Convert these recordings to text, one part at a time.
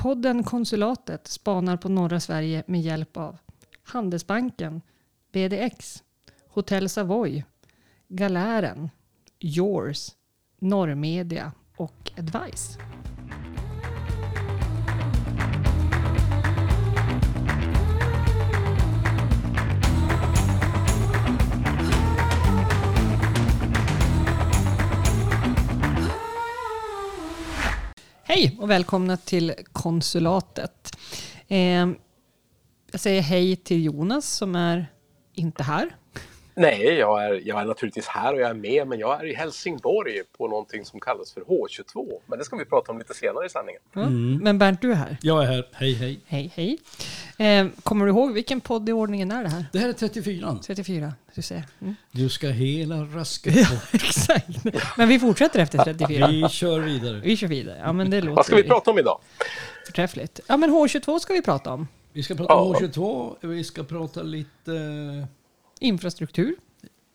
Podden Konsulatet spanar på norra Sverige med hjälp av Handelsbanken, BDX, Hotell Savoy, Galären, Yours, Norrmedia och Advice. Hej och välkomna till konsulatet. Eh, jag säger hej till Jonas som är inte här. Nej, jag är, jag är naturligtvis här och jag är med, men jag är i Helsingborg på någonting som kallas för H22. Men det ska vi prata om lite senare i sändningen. Ja, Men Bernt, du är här. Jag är här. Hej, hej. Hej, hej. Eh, kommer du ihåg vilken podd i ordningen är det här? Det här är 34. 34, du ser. Mm. Du ska hela rasket Ja, på. exakt. Men vi fortsätter efter 34. Vi kör vidare. Vi kör vidare. Ja, men det låter Vad ska vi prata om idag? förträffligt. Ja, men H22 ska vi prata om. Vi ska prata om Ja. H22. Vi ska prata lite eh, Infrastruktur.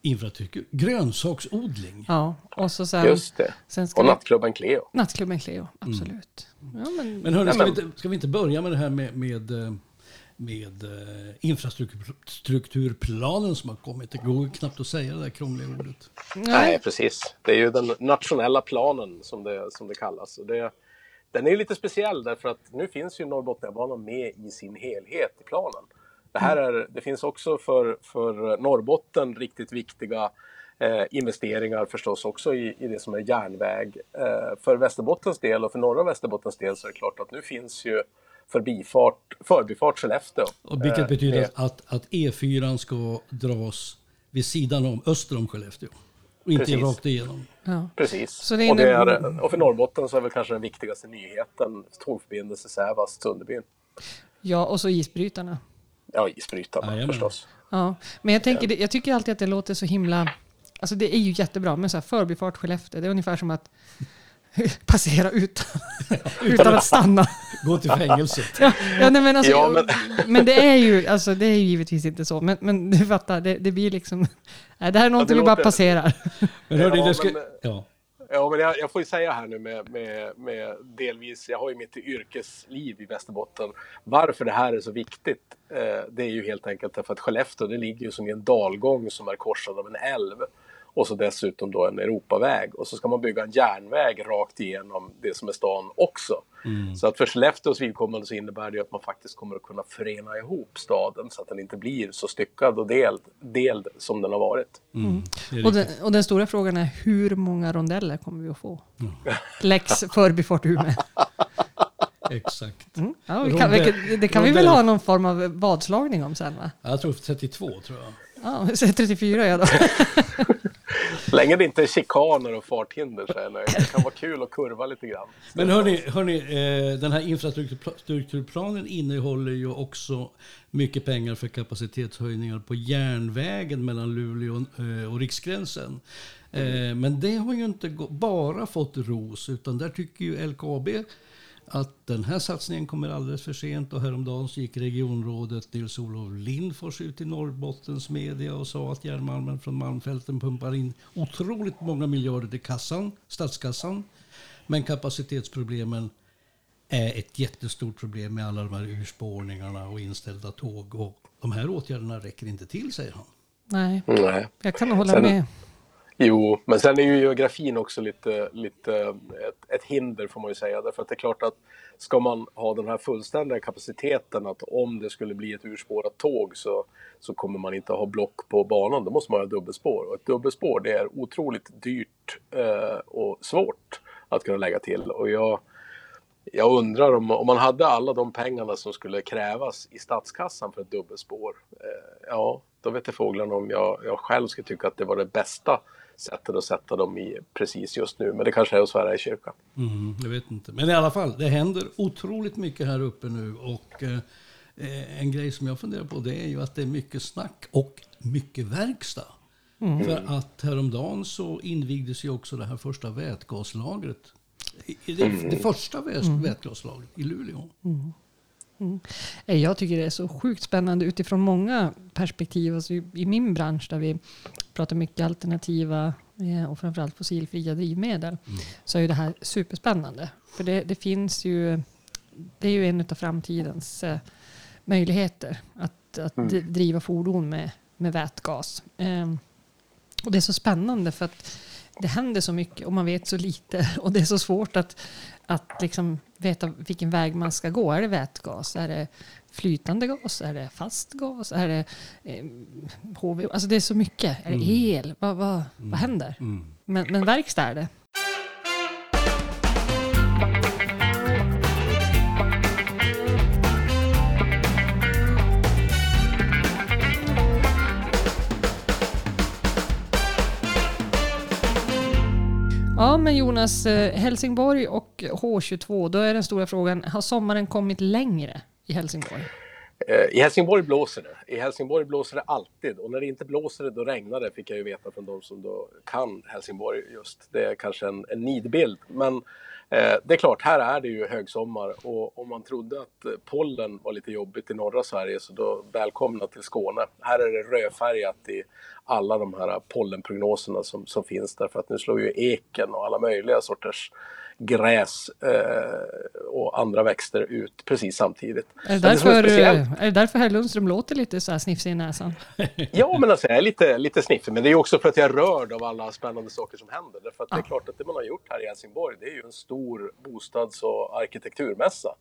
infrastruktur. Grönsaksodling. Ja, och så sen, Just det. sen ska Och vi... Nnattklubben Cleo. Nattklubben Cleo, absolut. Ja, men, Men hörni, Ja, ska, vi inte, ska vi inte börja med det här med, med, eh, med eh, infrastrukturplanen som har kommit? Det går knappt att säga det där krångliga ordet. Nej, precis. Det är ju den nationella planen som det, som det kallas. Det, den är lite speciell därför att nu finns ju Norrbotniabanan med i sin helhet i planen. Det, här är, det finns också för, för Norrbotten riktigt viktiga eh, investeringar förstås också i, i det som är järnväg. Eh, för Västerbottens del och för norra Västerbottens del så är det klart att nu finns ju förbifart, förbifart Skellefteå. Och vilket Eh, betyder med- att, att E4 ska dras vid sidan om, öster om Skellefteå. Och inte Precis. rakt igenom. ja. Precis. Så det och, det är, och för Norrbotten så är väl kanske den viktigaste nyheten tågförbindelse Sävast-Sunderbyn. ja, och så isbrytarna. Ja, isbrytarna Jajamän. förstås. Ja, men jag, tänker, jag tycker alltid att det låter så himla... Alltså det är ju jättebra, men så här, förbifart Skellefteå, det är ungefär som att passera utan, utan att stanna. Gå till fängelset. Ja, ja, nej, men, alltså, Ja, men... men- det är ju alltså, det är ju givetvis inte så, men, men du fattar, det, det blir liksom... Nej, det här är någonting det vi bara passerar. Men hörni, Ja, det ska... men- Ja. Ja, men jag, jag får ju säga här nu med, med, med delvis, jag har ju mitt yrkesliv i Västerbotten. Varför det här är så viktigt, eh, det är ju helt enkelt därför att Skellefteå, det ligger ju som i en dalgång som är korsad av en älv. Och så dessutom då en Europaväg. Och så ska man bygga en järnväg rakt igenom det som är stan också. Så att för Skellefteås vidkommande så innebär det att man faktiskt kommer att kunna förena ihop staden så att den inte blir så styckad och deld, deld som den har varit. Mm. Är Och den, och den stora frågan är hur många rondeller kommer vi att få? Lex förbifart Umeå. Exakt. Mm. Ja, vi kan, vi, kan- det kan vi väl ha någon form av vadslagning om sen va? Jag tror 32 tror jag. Ja, så 34 ja då. Länge det inte är chikaner och farthinder så är jag nöjd. Det kan vara kul att kurva lite grann. Men hörni, hörni eh, den här infrastrukturplanen innehåller ju också mycket pengar för kapacitetshöjningar på järnvägen mellan Luleå eh, och Riksgränsen. Eh, Men det har ju inte bara fått ros, utan där tycker ju LKAB att den här satsningen kommer alldeles för sent och häromdagen så gick regionrådet Nils-Olof Lindfors ut i Norrbottens media och sa att järnmalmen från Malmfälten pumpar in otroligt många miljarder till kassan, statskassan. Men kapacitetsproblemen är ett jättestort problem med alla de här urspårningarna och inställda tåg. Och de här åtgärderna räcker inte till, säger han. Nej, Nej. jag kan hålla Sen- med. Jo, men sen är ju geografin också lite, lite ett, ett hinder får man ju säga. Därför att det är klart att ska man ha den här fullständiga kapaciteten att om det skulle bli ett urspårat tåg så, så kommer man inte ha block på banan. Då måste man ha dubbelspår. Och ett dubbelspår det är otroligt dyrt eh, och svårt att kunna lägga till. Och jag, jag undrar om, om man hade alla de pengarna som skulle krävas i statskassan för ett dubbelspår. Eh, ja, då vet jag fåglarna om jag, jag själv skulle tycka att det var det bästa sättet att sätta dem i precis just nu. Men det kanske är att svära i kyrkan. Mm, jag vet inte. Men i alla fall, det händer otroligt mycket här uppe nu. Och eh, en grej som jag funderar på det är ju att det är mycket snack och mycket verkstad. För att häromdagen så invigdes ju också det här första vätgaslagret. I- i Det, det första vät- vätgaslagret i Luleå. Eh, Jag tycker det är så sjukt spännande utifrån många perspektiv. Alltså i, min bransch där vi pratar mycket alternativa eh, och framförallt fossilfria drivmedel så är ju det här superspännande. För det, det finns ju det är ju en av framtidens eh, möjligheter att, att Mm. driva fordon med, med vätgas. Ehm, och det är så spännande för att det händer så mycket och man vet så lite och det är så svårt att, att liksom veta vilken väg man ska gå. Är det vätgas? Är det flytande gas? Är det fast gas? Är det eh, HV? Alltså det är så mycket. Är det el? Vad, vad, vad händer? Mm. Men, men verkstad är det. Ja, men Jonas, eh, Helsingborg och H22, då är den stora frågan, har sommaren kommit längre i Helsingborg? Eh, I Helsingborg blåser det. I Helsingborg blåser det alltid och när det inte blåser det, då regnar det, fick jag ju veta från de som då kan Helsingborg just. Det är kanske en, en nidbild, men Eh, det är klart, här är det ju högsommar och om man trodde att eh, pollen var lite jobbigt i norra Sverige så då välkomna till Skåne. Här är det rödfärgat i alla de här pollenprognoserna som, som finns där för att nu slår ju eken och alla möjliga sorters gräs eh, och andra växter ut precis samtidigt. Är det, Men som är därför, eh, är det därför herr Lundström låter lite så här snifsig i näsan? Ja, men alltså jag är lite, lite sniffig. Men det är också för att jag är rörd av alla spännande saker som händer. Därför att det är klart att det man har gjort här i Helsingborg, det är ju en stor bostads och arkitekturmässa.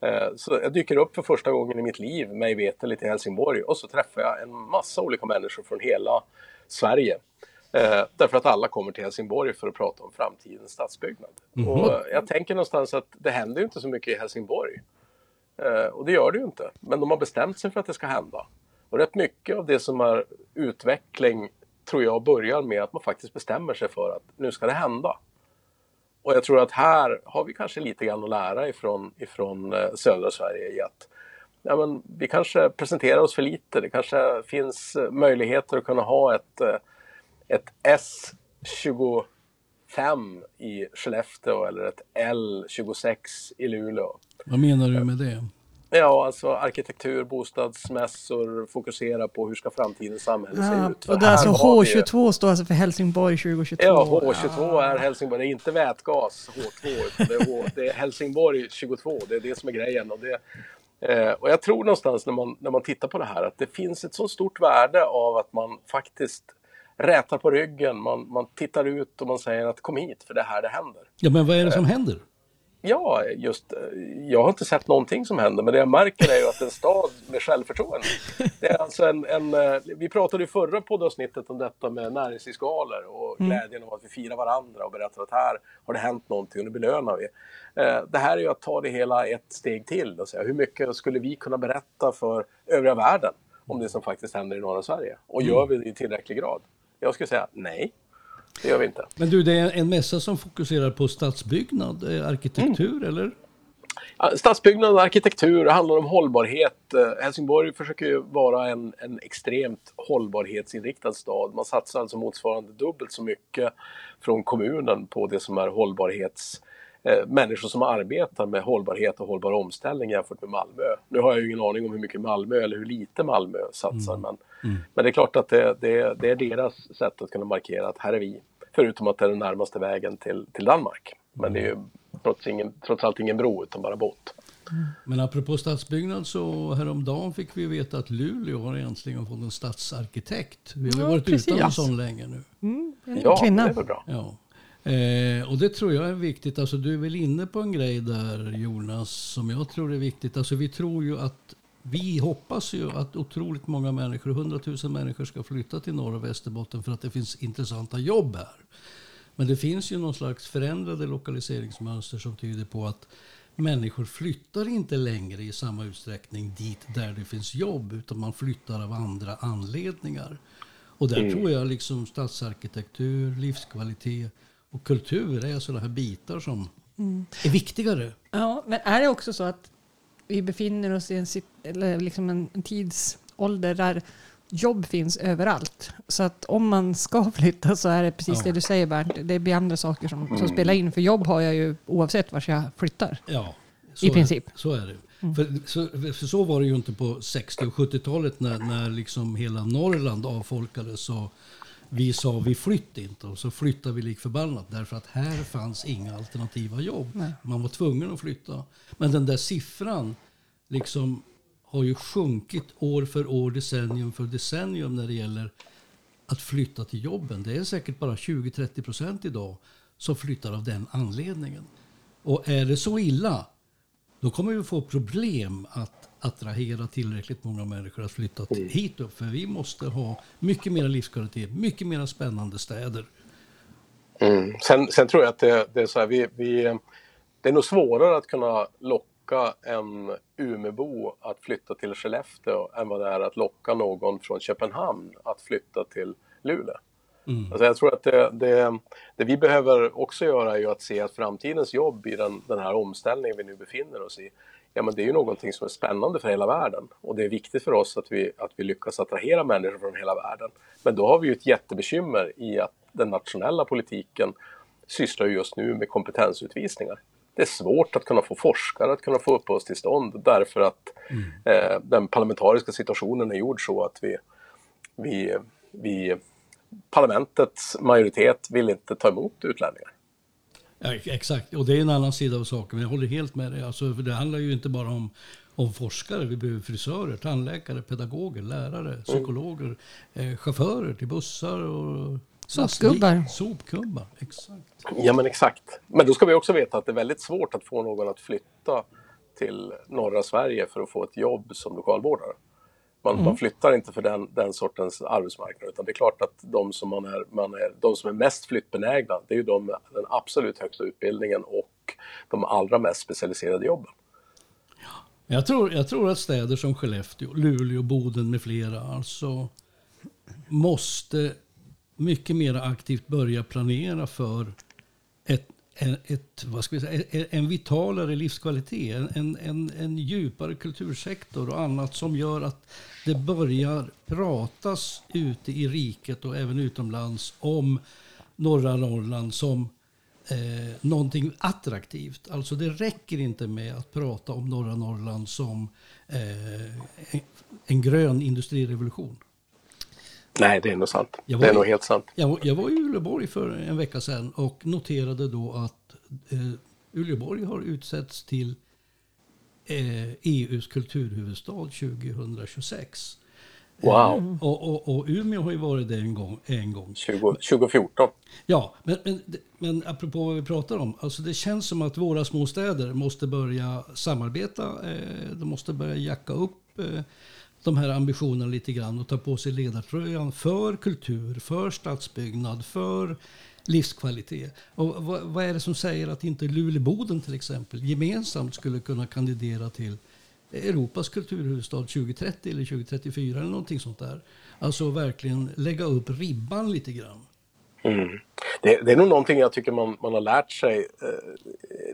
Eh, Så jag dyker upp för första gången i mitt liv, mig veterligt, i Helsingborg och så träffar jag en massa olika människor från hela Sverige. Eh, därför att alla kommer till Helsingborg för att prata om framtidens stadsbyggnad. Och jag tänker någonstans att det händer inte så mycket i Helsingborg. Eh, och det gör det ju inte. Men de har bestämt sig för att det ska hända. Och rätt mycket av det som är utveckling tror jag börjar med att man faktiskt bestämmer sig för att nu ska det hända. Och jag tror att här har vi kanske lite grann att lära ifrån, ifrån eh, södra Sverige i att ja, men vi kanske presenterar oss för lite. Det kanske finns eh, möjligheter att kunna ha ett, eh, ett S25 i Skellefteå eller ett L26 i Luleå. Vad menar du med det? Ja, alltså arkitektur, bostadsmässor, fokusera på hur ska framtidens samhälle se Ja, ut. För och det är alltså har vi- H22 står alltså för Helsingborg 2022. Ja, H22 är Helsingborg. Det är inte vätgas H2, utan det är, H, det är Helsingborg 22. Det är det som är grejen. Och, det, eh, och jag tror någonstans när man, när man tittar på det här att det finns ett så stort värde av att man faktiskt rätar på ryggen, man, man tittar ut och man säger att kom hit för det är här det händer. Ja, men vad är det som händer? Ja, just eh, jag har inte sett någonting som händer, men det jag märker är ju att en stad med självförtroende. Det är alltså en, en, eh, vi pratade i förra poddavsnittet om detta med näringslivsskalor och glädjen av att vi firar varandra och berättar att här har det hänt någonting och nu belönar vi. Eh, Det här är ju att ta det hela ett steg till och säga hur mycket skulle vi kunna berätta för övriga världen om det som faktiskt händer i norra Sverige? Och gör vi det i tillräcklig grad? Jag skulle säga nej, det gör vi inte. Men du, det är en mässa som fokuserar på stadsbyggnad, eh, arkitektur, Mm. eller? Stadsbyggnad och arkitektur, handlar om hållbarhet. Eh, Helsingborg försöker ju vara en, en extremt hållbarhetsinriktad stad. Man satsar alltså motsvarande dubbelt så mycket från kommunen på det som är hållbarhets eh, människor som arbetar med hållbarhet och hållbar omställning jämfört med Malmö. Nu har jag ju ingen aning om hur mycket Malmö eller hur lite Malmö satsar men, men det är klart att det, det, det är deras sätt att kunna markera att här är vi. Förutom att det är den närmaste vägen till, till Danmark. Men det är ju trots, ingen, trots allt ingen bro utan bara båt. Men apropå stadsbyggnad så häromdagen fick vi veta att Luleå har äntligen fått en stadsarkitekt. Vi har Ja, varit utan en precis. sån länge nu. Mm, en Ja, kvinna. det är väl bra. Ja. Eh, och det tror jag är viktigt. Alltså, du är väl inne på en grej där Jonas som jag tror är viktigt. Alltså, vi tror ju att vi hoppas ju att otroligt många människor, 100 000 människor ska flytta till Norr och Västerbotten för att det finns intressanta jobb här. Men det finns ju någon slags förändrade lokaliseringsmönster som tyder på att människor flyttar inte längre i samma utsträckning dit där det finns jobb utan man flyttar av andra anledningar. Och där tror jag liksom stadsarkitektur, livskvalitet och kultur är sådana här bitar som är viktigare. Ja, men är det också så att vi befinner oss i en, eller liksom en, tidsålder där jobb finns överallt? Så att om man ska flytta så är det precis Ja. det du säger Bernt. Det blir andra saker som, som spelar in. För jobb har jag ju oavsett vart jag flyttar. Ja, så I är princip. Det. Så är det. För, så, för så var det ju inte på 60 och 70-talet när, när liksom hela Norrland avfolkades och vi sa vi flyttar inte och så flyttade vi lik förbannat därför att här fanns inga alternativa jobb. Nej. Man var tvungen att flytta. Men den där siffran liksom har ju sjunkit år för år, decennium för decennium när det gäller att flytta till jobben. Det är säkert bara 20-30 procent idag som flyttar av den anledningen. Och är det så illa, då kommer vi få problem att attrahera tillräckligt många människor att flytta till, hit upp. För vi måste ha mycket mer livskvalitet, mycket mer spännande städer. Mm. Sen, sen tror jag att det, det är så här, vi, vi, det är nog svårare att kunna locka en Umebo att flytta till Skellefteå än vad det är att locka någon från Köpenhamn att flytta till Luleå. Mm. Alltså jag tror att det, det, det vi behöver också göra är ju att se att framtidens jobb i den, den här omställningen vi nu befinner oss i, ja men det är ju någonting som är spännande för hela världen. Och det är viktigt för oss att vi, att vi lyckas attrahera människor från hela världen. Men då har vi ju ett jättebekymmer i att den nationella politiken sysslar just nu med kompetensutvisningar. Det är svårt att kunna få forskare att kunna få uppehållstillstånd därför att eh, den parlamentariska situationen är gjord så att vi, vi, vi parlamentets majoritet vill inte ta emot utlänningar. Ja, exakt, och det är en annan sida av saken. Men jag håller helt med dig. Alltså, för det handlar ju inte bara om, om forskare. Vi behöver frisörer, tandläkare, pedagoger, lärare, psykologer, eh, chaufförer till bussar och Sopgubbar. Sopgubbar, exakt. Ja men exakt. Men då ska vi också veta att det är väldigt svårt att få någon att flytta till norra Sverige för att få ett jobb som lokalvårdare. Man, man flyttar inte för den, den sortens arbetsmarknad utan det är klart att de som, man är, man är, de som är mest flyttbenägna det är ju de med den absolut högsta utbildningen och de allra mest specialiserade jobben. Jag tror, jag tror att städer som Skellefteå, Luleå, Boden med flera alltså måste mycket mer aktivt börja planera för en, ett, vad ska vi säga, en- en vitalare livskvalitet, en, en, en, en djupare kultursektor och annat som gör att det börjar pratas ute i riket och även utomlands om norra Norrland som eh, någonting attraktivt. Alltså det räcker inte med att prata om norra Norrland som eh, en, en grön industrirevolution. Nej, det är nog sant. Jag Det är var- nog helt sant. Jag var, jag var i Uleåborg för en vecka sedan och noterade då att eh, Uleåborg har utsetts till eh, EUs kulturhuvudstad 2026. Wow, Och, och, och Umeå har ju varit det en gång. En gång. 20, 2014. Ja, men, men, men apropå vad vi pratar om. Alltså det känns som att våra små städer måste börja samarbeta. Eh, de måste börja jacka upp eh, de här ambitionerna lite grann och ta på sig ledartröjan för kultur, för stadsbyggnad, för livskvalitet. Och vad, vad är det som säger att inte Luleboden till exempel gemensamt skulle kunna kandidera till Europas kulturhuvudstad 2030 eller 2034 eller någonting sånt där. Alltså verkligen lägga upp ribban lite grann. Mm. Det, det är nog någonting jag tycker man, man har lärt sig. Eh,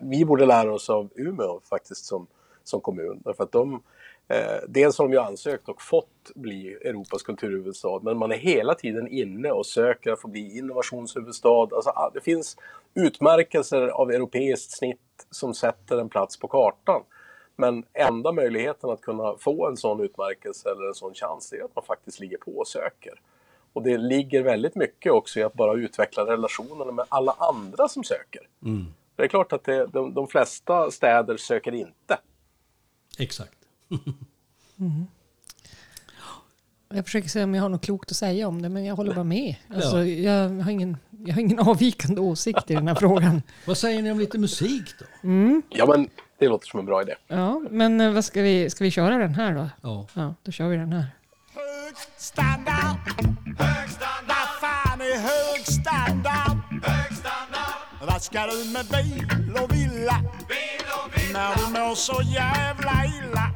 vi borde lära oss av Umeå faktiskt som, som kommun. Därför att de, eh, dels har de ju ansökt och fått bli Europas kulturhuvudstad. Men man är hela tiden inne och söker att få bli innovationshuvudstad. Alltså, ah, det finns utmärkelser av europeiskt snitt som sätter en plats på kartan. Men enda möjligheten att kunna få en sån utmärkelse eller en sån chans är att man faktiskt ligger på och söker. Och det ligger väldigt mycket också i att bara utveckla relationerna med alla andra som söker. Det är klart att det, de, de flesta städer söker inte. Exakt. Jag försöker se om jag har något klokt att säga om det, men jag håller bara med. Alltså, jag, har ingen, jag har ingen avvikande åsikt i den här frågan. Vad säger ni om lite musik då? Ja, men det låter som en bra idé. Ja, men eh, vad ska vi, ska vi köra den här då? Ja. Ja, då kör vi den här. Hög standard. Hög standard. Vad fan är hög standard? Hög standard. Vad ska du med bil och villa? Bil och villa. När du mår så jävla illa.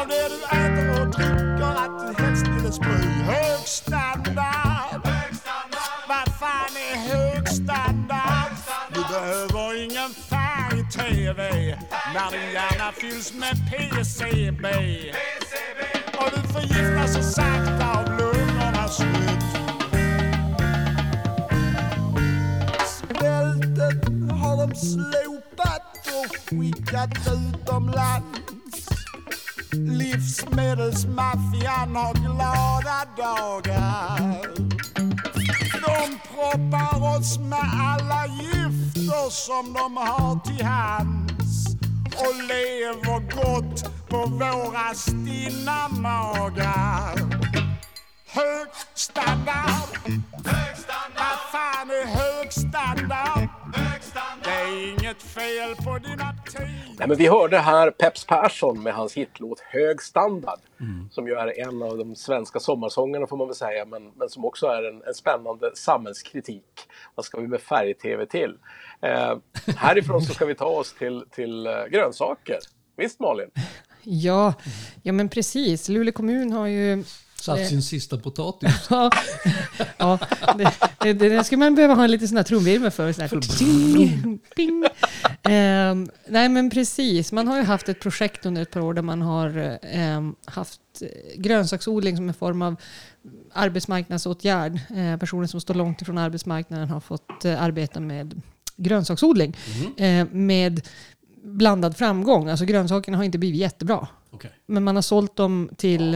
Av det du äter och dricker att du helst ville spy. Hög standard. Vad fan är hög standard? Du behöver ingen färg-tv. När din hjärna fylls med PCB. Och du förgiftas så sakta av lungornas skydd Svälten har de slopat och skickat utomlands Livsmedelsmaffian har glada dagar. De proppar oss med alla gifter som de har till hands och lever gott på våra stinna magar. Hög standard, hög standard. Vad fan är hög standard? Hög standard. Det är inget fel på dina. Nej, men vi hörde här Peps Persson med hans hitlåt Hög standard. Som ju är en av de svenska sommarsångerna får man väl säga. Men, men som också är en, en spännande samhällskritik. Vad ska vi med färg-tv till? Eh, härifrån så ska vi ta oss till, till eh, grönsaker. Visst Malin? Ja, ja, men precis. Luleå kommun har ju Satt sin sista potatis. Ja, ja det, det, det skulle man behöva ha en liten sån här trumvirvel för. Sån här, ping, ping. Ehm, nej men precis, man har ju haft ett projekt under ett par år där man har ehm, haft eh, grönsaksodling som en form av arbetsmarknadsåtgärd. Eh, personer som står långt ifrån arbetsmarknaden har fått eh, arbeta med grönsaksodling eh, med blandad framgång. Alltså grönsakerna har inte blivit jättebra. Okej. Men man har sålt dem till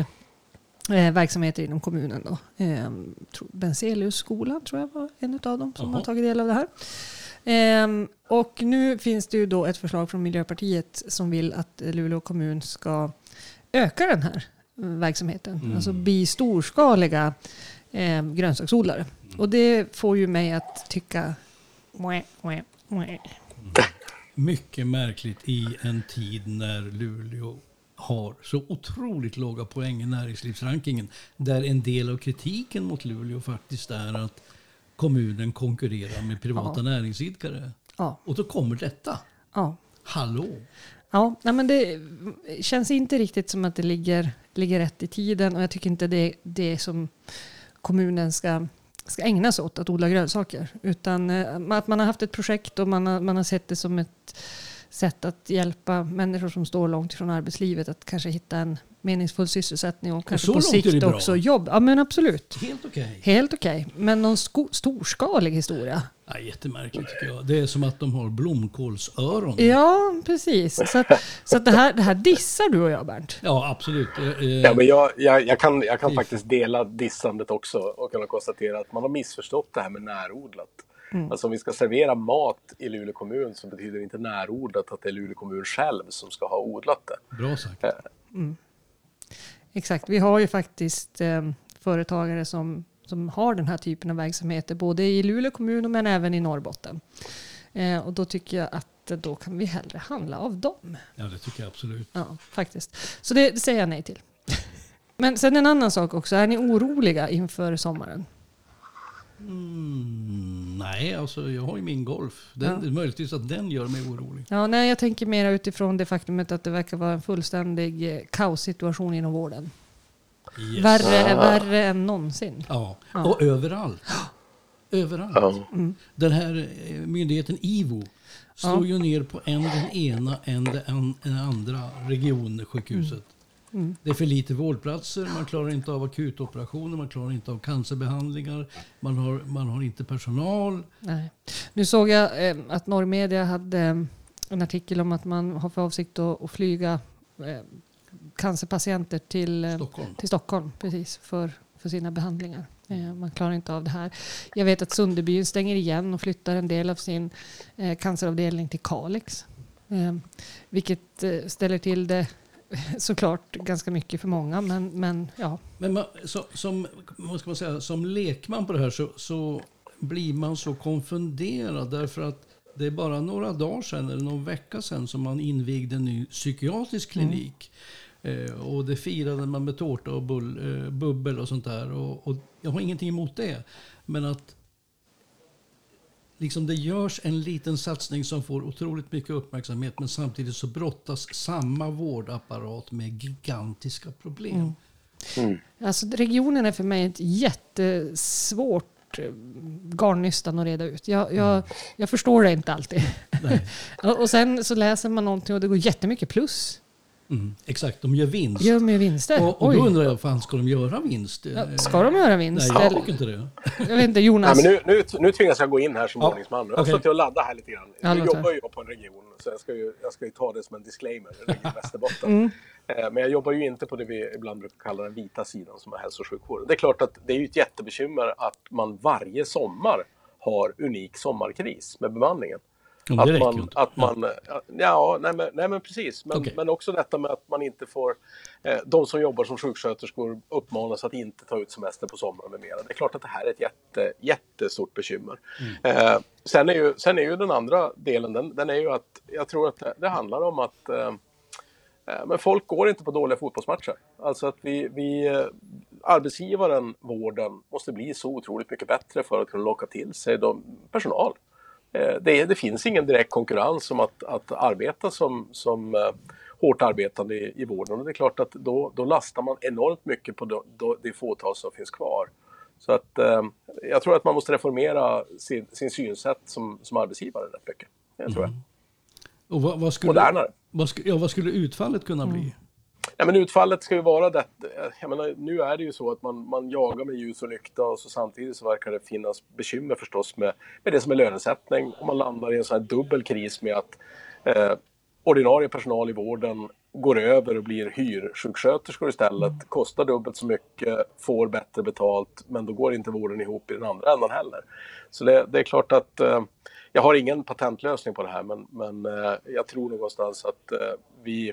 eh, verksamheter inom kommunen. Då. Eh, Benzeliusskolan tror jag var en av dem som Jaha. har tagit del av det här. Ehm, och nu finns det ju då ett förslag från Miljöpartiet som vill att Luleå kommun ska öka den här verksamheten. Mm. Alltså bli storskaliga eh, grönsaksodlare. Och det får ju mig att tycka... Mwah, mwah, mwah. Mycket märkligt i en tid när Luleå har så otroligt låga poäng i näringslivsrankingen. Där en del av kritiken mot Luleå faktiskt är att kommunen konkurrerar med privata Ja. näringsidkare. Ja, Och då kommer detta. ja. Hallå! Ja, nej men det känns inte riktigt som att det ligger, ligger rätt i tiden och jag tycker inte det är det som kommunen ska, ska ägna sig åt, att odla grönsaker. Utan eh, att man har haft ett projekt och man har, man har sett det som ett sätt att hjälpa människor som står långt ifrån arbetslivet att kanske hitta en meningsfull sysselsättning och kanske så på det sikt också jobb. Ja men absolut. Helt okej. Helt okej. Men någon storskalig historia? Ja, jättemärkligt tycker jag. Det är som att de har blomkålsöron. Ja, precis. Så, att, så att det, här, det här dissar du och jag Bernt. Ja, absolut. Eh, eh, Ja, men jag, jag, jag kan, jag kan faktiskt dela dissandet också och kunna konstatera att man har missförstått det här med närodlat. Alltså om vi ska servera mat i Luleå kommun så betyder inte närodlat att det är Luleå kommun själv som ska ha odlat det. Bra sagt. Exakt, vi har ju faktiskt eh, företagare som, som har den här typen av verksamheter både i Luleå kommun men även i Norrbotten. Eh, och då tycker jag att eh, då kan vi hellre handla av dem. Ja, det tycker jag absolut. Ja, faktiskt. Så det, det säger jag nej till. Men sen en annan sak också, är ni oroliga inför sommaren? Mm, nej, alltså jag har ju min golf. Den, Ja. Det är möjligtvis att den gör mig orolig. Ja, nej, jag tänker mer utifrån det faktumet att det verkar vara en fullständig eh, kaossituation inom vården. Yes. Värre, värre än någonsin. Ja, Ja. och överallt. Överallt. Ja. Den här eh, myndigheten IVO slår ju ner på en den ena en andra regionsjukhuset. Mm. Det är för lite vårdplatser, man klarar inte av akutoperationer, man klarar inte av cancerbehandlingar, man har, man har inte personal. Nej. Nu såg jag eh, att Norrmedia hade eh, en artikel om att man har för avsikt att, att flyga eh, cancerpatienter till, eh, Stockholm. till Stockholm precis, för, för sina behandlingar. Eh, man klarar inte av det här. Jag vet att Sunderbyn stänger igen och flyttar en del av sin eh, canceravdelning till Kalix. Vilket ställer till det såklart ganska mycket för många. Men, men ja, Men man, så, som, vad ska man säga, som lekman på det här så, så blir man så konfunderad därför att det är bara några dagar sedan, eller någon vecka sedan, som man invigde en ny psykiatrisk klinik. Eh, och det firade man med tårta och bull, eh, bubbel och sånt där. Och, och jag har ingenting emot det. Men att liksom det görs en liten satsning som får otroligt mycket uppmärksamhet men samtidigt så brottas samma vårdapparat med gigantiska problem. Alltså regionen är för mig ett jättesvårt eh, garnnystan att reda ut. Jag, jag, jag förstår det inte alltid. Och sen så läser man någonting och det går jättemycket plus. Mm, exakt, de gör vinst. Gör mer vinster? Och, och då Oj. undrar jag, fan ska de göra vinst? Ja, ska de göra vinst? Nej, jag Eller- tycker inte det. Jag vet inte, Nej, Jonas. men nu, nu, nu tvingas jag gå in här som Ja, ordningsman. Jag har okej. suttit och laddat här lite grann. Ja, nu låt jobbar jag på en region, så jag ska ju, jag ska ju ta det som en disclaimer, Region Västerbotten. Mm. Eh, Men jag jobbar ju inte på det vi ibland brukar kalla den vita sidan som är hälso och sjukvården. Det är klart att det är ju ett jättebekymmer att man varje sommar har unik sommarkris med bemanningen. Ja, det att man, inte. att man, ja, nej men, nej men precis. Men, Okej. men också detta med att man inte får, eh, de som jobbar som sjuksköterskor uppmanas att inte ta ut semester på sommaren med mera. Det är klart att det här är ett jätte, jättestort bekymmer. Eh, sen, är ju, sen är ju den andra delen, den, den är ju att jag tror att det, det handlar om att eh, Eh, Men folk går inte på dåliga fotbollsmatcher. Alltså att vi, vi, eh, arbetsgivaren, vården, måste bli så otroligt mycket bättre för att kunna locka till sig de, personal. Eh, Det, det finns ingen direkt konkurrens om att, att arbeta som, som eh, hårt arbetande i, i vården. Och det är klart att då, då lastar man enormt mycket på då, det fåtal som finns kvar. Så att eh, jag tror att man måste reformera sin, sin synsätt som, som arbetsgivare rätt mycket. Det tror jag. Och vad, vad, skulle, Modernare. vad, skulle, ja, vad skulle utfallet kunna bli? Ja, men utfallet ska ju vara det. Eh, jag menar, nu är det ju så att man, man jagar med ljus och lykta och så samtidigt så verkar det finnas bekymmer förstås med, med det som är lönesättning. Och man landar i en sån här dubbel kris med att eh, ordinarie personal i vården går över och blir hyrsjuksköterskor istället, kostar dubbelt så mycket, får bättre betalt, men då går inte vården ihop i den andra änden heller. Så det, det är klart att eh, jag har ingen patentlösning på det här, men, men eh, jag tror någonstans att eh, vi,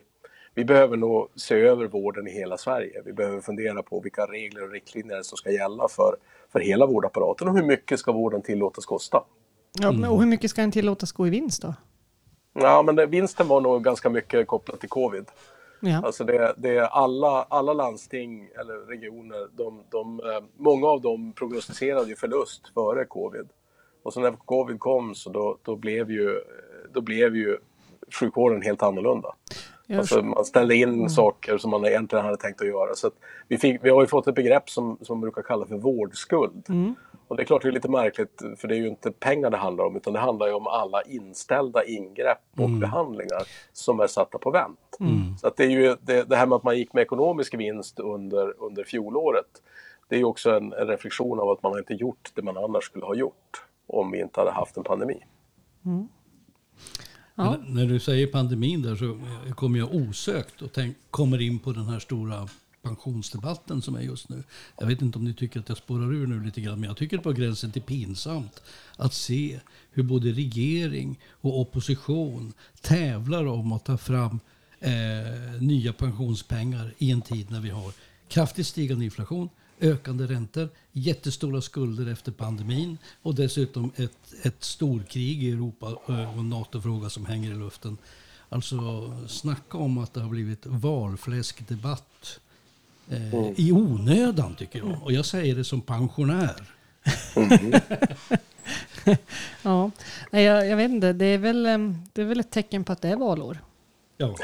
vi behöver nog se över vården i hela Sverige. Vi behöver fundera på vilka regler och riktlinjer som ska gälla för, för hela vårdapparaten och hur mycket ska vården tillåtas kosta. Ja, och hur mycket ska en tillåtas gå i vinst då? Ja, men det, vinsten var nog ganska mycket kopplat till covid. Ja. Alltså det, det är alla, alla landsting eller regioner, de, de, eh, många av dem prognostiserade ju förlust före covid. Och så när covid kom så då, då, blev, ju, då blev ju sjukvården helt annorlunda. Alltså man ställde in saker som man egentligen hade tänkt att göra. Så att vi, fick, vi har ju fått ett begrepp som, som man brukar kalla för vårdskuld. Och det är klart det är lite märkligt för det är ju inte pengar det handlar om utan det handlar ju om alla inställda ingrepp och behandlingar som är satta på vänt. Så att det är ju det, det här med att man gick med ekonomisk vinst under, under fjolåret. Det är ju också en, en reflektion av att man har inte gjort det man annars skulle ha gjort om vi inte hade haft en pandemi. Ja. När du säger pandemin där så kommer jag osökt och tänk, kommer in på den här stora pensionsdebatten som är just nu. Jag vet inte om ni tycker att jag spårar ur nu lite grann, men jag tycker det på gränsen till pinsamt att se hur både regering och opposition tävlar om att ta fram eh, nya pensionspengar i en tid när vi har kraftigt stigande inflation, ökande räntor, jättestora skulder efter pandemin och dessutom ett, ett storkrig i Europa eh, och en NATO-fråga som hänger i luften. Alltså snacka om att det har blivit valfläskdebatt eh, i onödan tycker jag. Och jag säger det som pensionär. Ja, Nej, jag, jag vet inte. Det är, väl, em, det är väl ett tecken på att det är valår. Ja.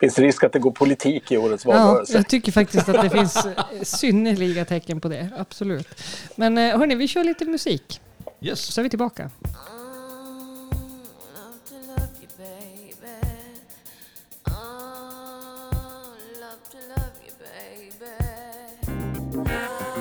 Finns det risk att det går politik i årets Ja, valrörelse? jag tycker faktiskt att det finns eh, synnerliga tecken på det. Absolut. Men eh, hörni, vi kör lite musik. Yes. Så är vi tillbaka. Oh,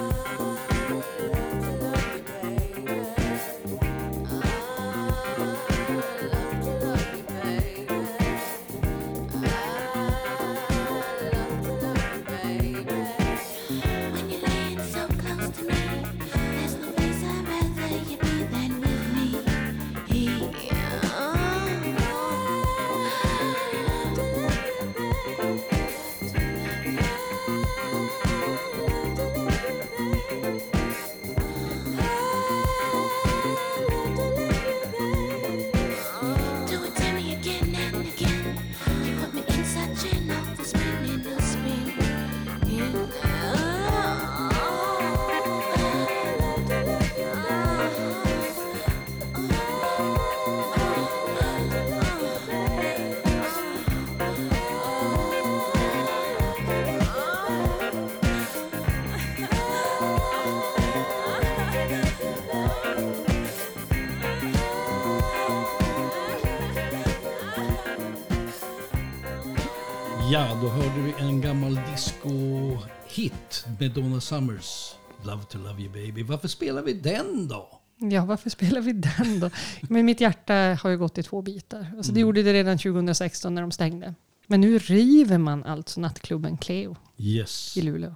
Ja, då hörde vi en gammal disco-hit med Donna Summers. Love to love you baby. Varför spelar vi den då? Ja, varför spelar vi den då? Men mitt hjärta har ju gått i två bitar. Alltså, Det gjorde det redan 2016 när de stängde. Men nu river man alltså nattklubben Cleo Yes. i Luleå.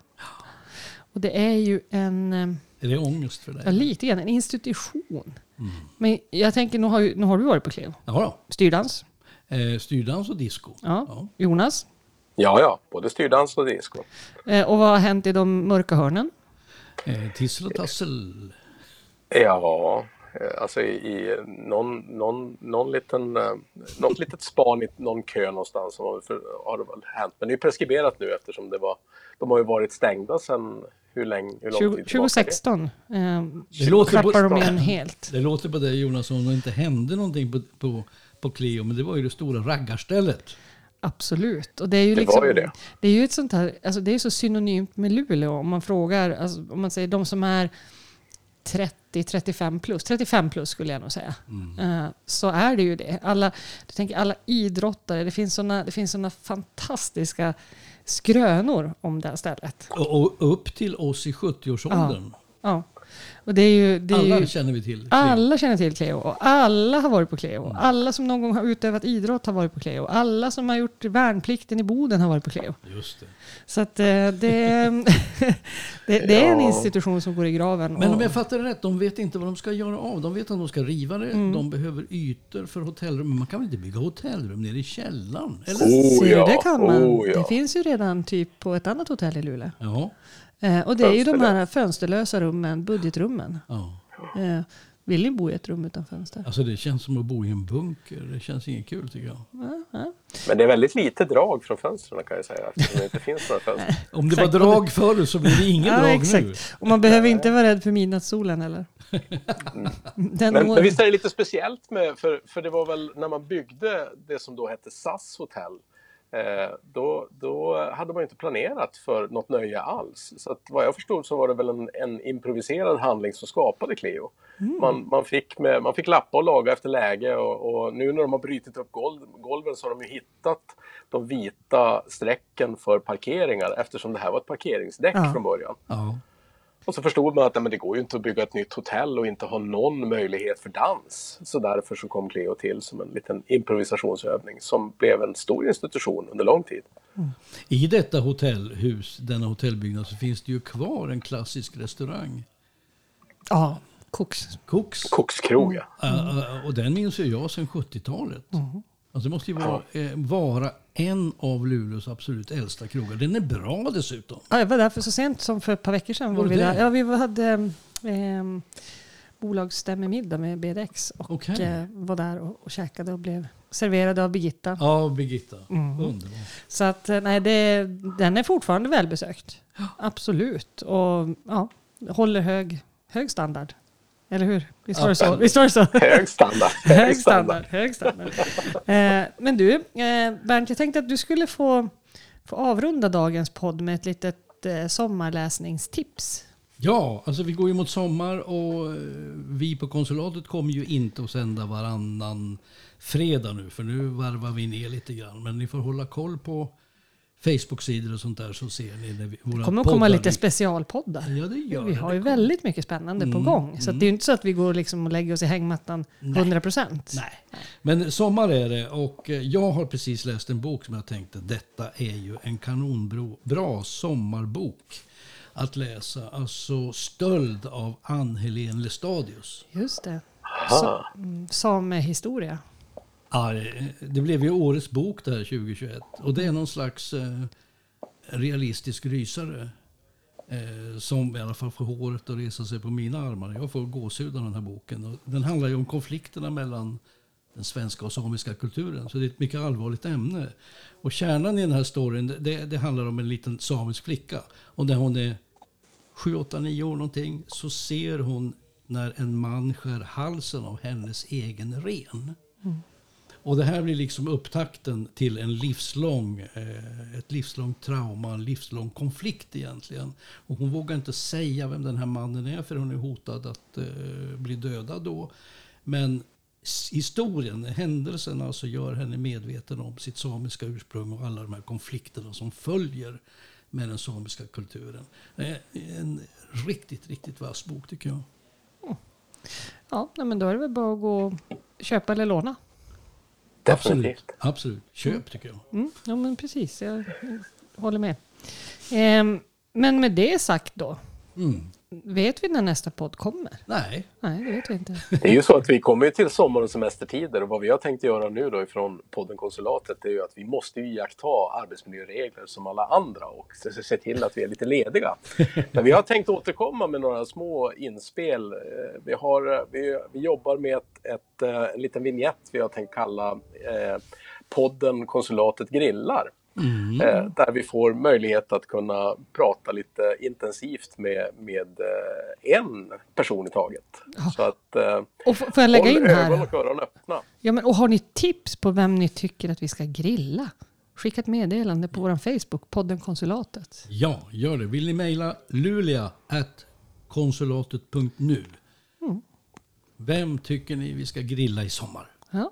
Och det är ju en, eh, Är det ångest för ja, dig? lite grann en institution. Men jag tänker, nu har, nu har du varit på Cleo. Ja, då. Styrdans. Eh, styrdans och disco. Ja. Ja. Jonas. Ja, ja, både styrdans och disco. Eh, och vad har hänt i de mörka hörnen? Eh, tissel och tassel. Ja, eh, alltså i, i någon, någon, någon liten, eh, något litet span i någon kö någonstans har, för, har det väl hänt. Men det är preskriberat nu eftersom det var, de har ju varit stängda sedan hur länge, hur lång 20, tid tillbaka är det? 2016 eh, Det låter på- de igen helt. Det låter på dig Jonas som om det inte hände någonting på, på, på Cleo, men det var ju det stora raggarstället. Absolut. Och det är ju Det liksom, var ju det. Det är ju ett sånt här, alltså det är så synonymt med Luleå. Om man frågar, alltså om man säger de som är 30, 35 plus, 35 plus skulle jag nog säga. Eh, så är det ju det. Alla, du tänker alla idrottare, det finns såna, det finns såna fantastiska skrönor om det här stället. Och, och upp till oss i 70-årsåldern. Ja. Och det är ju, det är Alla ju, känner vi till. alla känner till Cleo och alla har varit på Cleo. Alla som någon gång har utövat idrott har varit på Cleo. Alla som har gjort värnplikten i Boden har varit på Cleo. Just det. Så att eh, det, det, det är en institution som går i graven. Men om jag fattar det rätt, de vet inte vad de ska göra av. De vet att de ska riva det, Mm. de behöver ytor för hotellrum. Men man kan väl inte bygga hotellrum nere i källaren? Eller? Oh, ja. det kan man. Oh, ja. Det finns ju redan typ på ett annat hotell i Luleå. Ja. Eh, och det är ju de här Fönsterlös. fönsterlösa rummen, budgetrummen. Ja. Eh, vill ni bo i ett rum utan fönster? Alltså det känns som att bo i en bunker. Det känns inget kul tycker jag. Ja, ja. Men det är väldigt lite drag från fönstren kan jag säga eftersom det inte finns några fönster. Om det var drag förr så blir det ingen Ja, drag exakt. nu. Och man behöver inte vara rädd för midnattssolen heller. Den Men, men visst är det lite speciellt med, för, för det var väl när man byggde det som då hette SAS hotell. Eh, då, då hade man inte planerat för något nöje alls. Så att vad jag förstod så var det väl en, en improviserad handling som skapade Cleo. Man, man, fick med, man fick lappa och laga efter läge och, och nu när de har brutit upp golv, golven så har de ju hittat de vita strecken för parkeringar eftersom det här var ett parkeringsdäck Ja. från början. Ja. Och så förstod man att nej, men det går ju inte att bygga ett nytt hotell och inte ha någon möjlighet för dans. Så därför så kom Cleo till som en liten improvisationsövning som blev en stor institution under lång tid. I detta hotellhus, denna hotellbyggnad, så finns det ju kvar en klassisk restaurang. Ja, koks. Koks. Kokskrog ja. Äh, äh, och den minns ju jag sedan 70-talet. Alltså det måste ju vara, eh, vara en av Luleås absolut äldsta krogar. Den är bra dessutom. Ja, jag var där för så sent som för ett par veckor sedan. Var vi, där. Ja, vi hade eh, bolagsstämmemiddag med BDX och Okej. eh, var där och, och käkade och blev serverade av Birgitta. Ja, Birgitta. Mm. Underbart. Så att eh, nej, det, den är fortfarande välbesökt. Absolut. Och ja, håller hög, hög standard. Eller hur? Visst var det så? Visst var det så? Hög standard. Hög standard. Hög standard. Eh, men du, eh, Bernt, jag tänkte att du skulle få, få avrunda dagens podd med ett litet eh, sommarläsningstips. Ja, alltså vi går ju mot sommar och vi på konsulatet kommer ju inte att sända varannan fredag nu. För nu varvar vi ner lite grann. Men ni får hålla koll på Facebook-sidor och sånt där så ser ni när vi, våra Det kommer att komma lite specialpoddar. Ja, det gör Vi det. har Det ju väldigt mycket spännande på Mm, gång. Så att det är ju inte så att vi går liksom och lägger oss i hängmattan 100 procent. Nej. Men sommar är det och eh, jag har precis läst en bok som jag tänkte detta är ju en kanonbra sommarbok att läsa. Alltså Stöld av Ann-Helén Lestadius. Just det. Aha. Mm, Samehistoria. Ja, det- blev ju årets bok där 2021 och det är någon slags eh, realistisk rysare. Eh, som i alla fall får håret att resa sig på mina armar. Jag får gåshud av den här boken. Och den handlar ju om konflikterna mellan den svenska och samiska kulturen. Så det är ett mycket allvarligt ämne. Och kärnan i den här storyn, det, det handlar om en liten samisk flicka. Och när hon är 7, 8, 9 år någonting så ser hon när en man skär halsen av hennes egen ren. Mm. Och det här blir liksom upptakten till en livslång, eh, ett livslångt trauma, en livslång konflikt egentligen. Och hon vågar inte säga vem den här mannen är för hon är hotad att eh, bli dödad då. Men historien, händelsen alltså gör henne medveten om sitt samiska ursprung och alla de här konflikterna som följer med den samiska kulturen. Det är en riktigt, riktigt vass bok tycker jag. Ja, men då är det väl bara att gå och köpa eller låna. Definitivt. Absolut. Köp tycker jag. Mm, ja, men precis. Jag håller med. Ehm, men med det sagt då. Mm. Vet vi när nästa podd kommer? Nej, Nej, det vet vi inte. Det är ju så att vi kommer till sommar och semestertider och vad vi har tänkt göra nu då ifrån podden Konsulatet är ju att vi måste ju iaktta arbetsmiljöregler som alla andra och se- se till att vi är lite lediga. Men vi har tänkt återkomma med några små inspel. Eh, Vi, har, eh, vi, vi jobbar med ett, ett, eh, en liten vignett vi har tänkt kalla eh, podden Konsulatet grillar. Eh, där vi får möjlighet att kunna prata lite intensivt med, med eh, en person i taget. Så att eh, Och får jag lägga in ögon här? och öron öppna. Ja, men, och har ni tips på vem ni tycker att vi ska grilla? Skicka ett meddelande på vår Facebook, podden Konsulatet. ja, gör det. Vill ni mejla lulia at konsulatet.nu. Vem tycker ni vi ska grilla i sommar? Ja.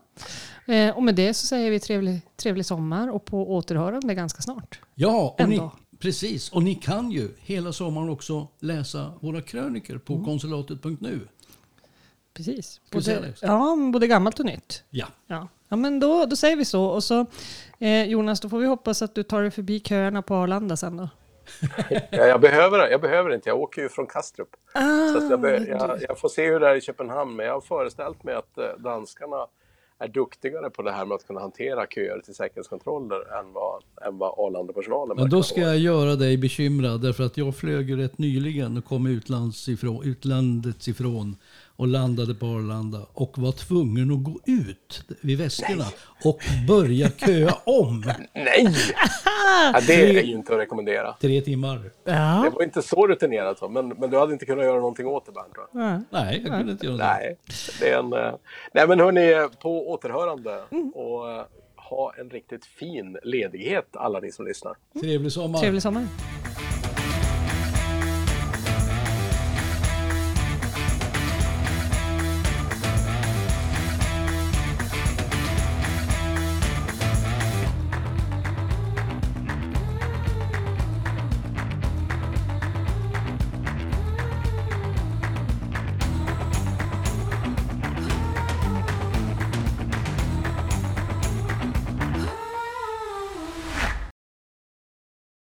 Eh, och med det så säger vi trevlig, trevlig sommar och på återhörande ganska snart. Ja, och ni, precis. Och ni kan ju hela sommaren också läsa våra kröniker på Mm. konsulatet.nu. Precis. Både, ja, både gammalt och nytt. Ja, Ja, ja men då, då säger vi så. Och så eh, Jonas, då får vi hoppas att du tar dig förbi köerna på Arlanda sen då. Ja, jag, behöver, jag behöver inte, jag åker ju från Kastrup. Ah, Så att jag, be, jag, jag får se hur det är i Köpenhamn, men jag har föreställt mig att eh, danskarna är duktigare på det här med att kunna hantera köer till säkerhetskontroller än vad, än vad Arlanda-personalen men då ska vara. jag göra dig bekymrad därför att jag flög rätt nyligen och kom utlands ifrån, utlandet ifrån och landade på Arlanda och var tvungen att gå ut vid väskorna och börja köa om Nej! ja, det är ju inte att rekommendera. tre timmar. Det Ja. var inte så rutinerat, men, men du hade inte kunnat göra någonting åt det, Bernt? va? Nej, jag kunde inte göra det. Nej, det är en... eh, Nej, men hörni, på återhörande och eh, ha en riktigt fin ledighet, alla ni som lyssnar. Trevlig sommar. Trevlig sommar.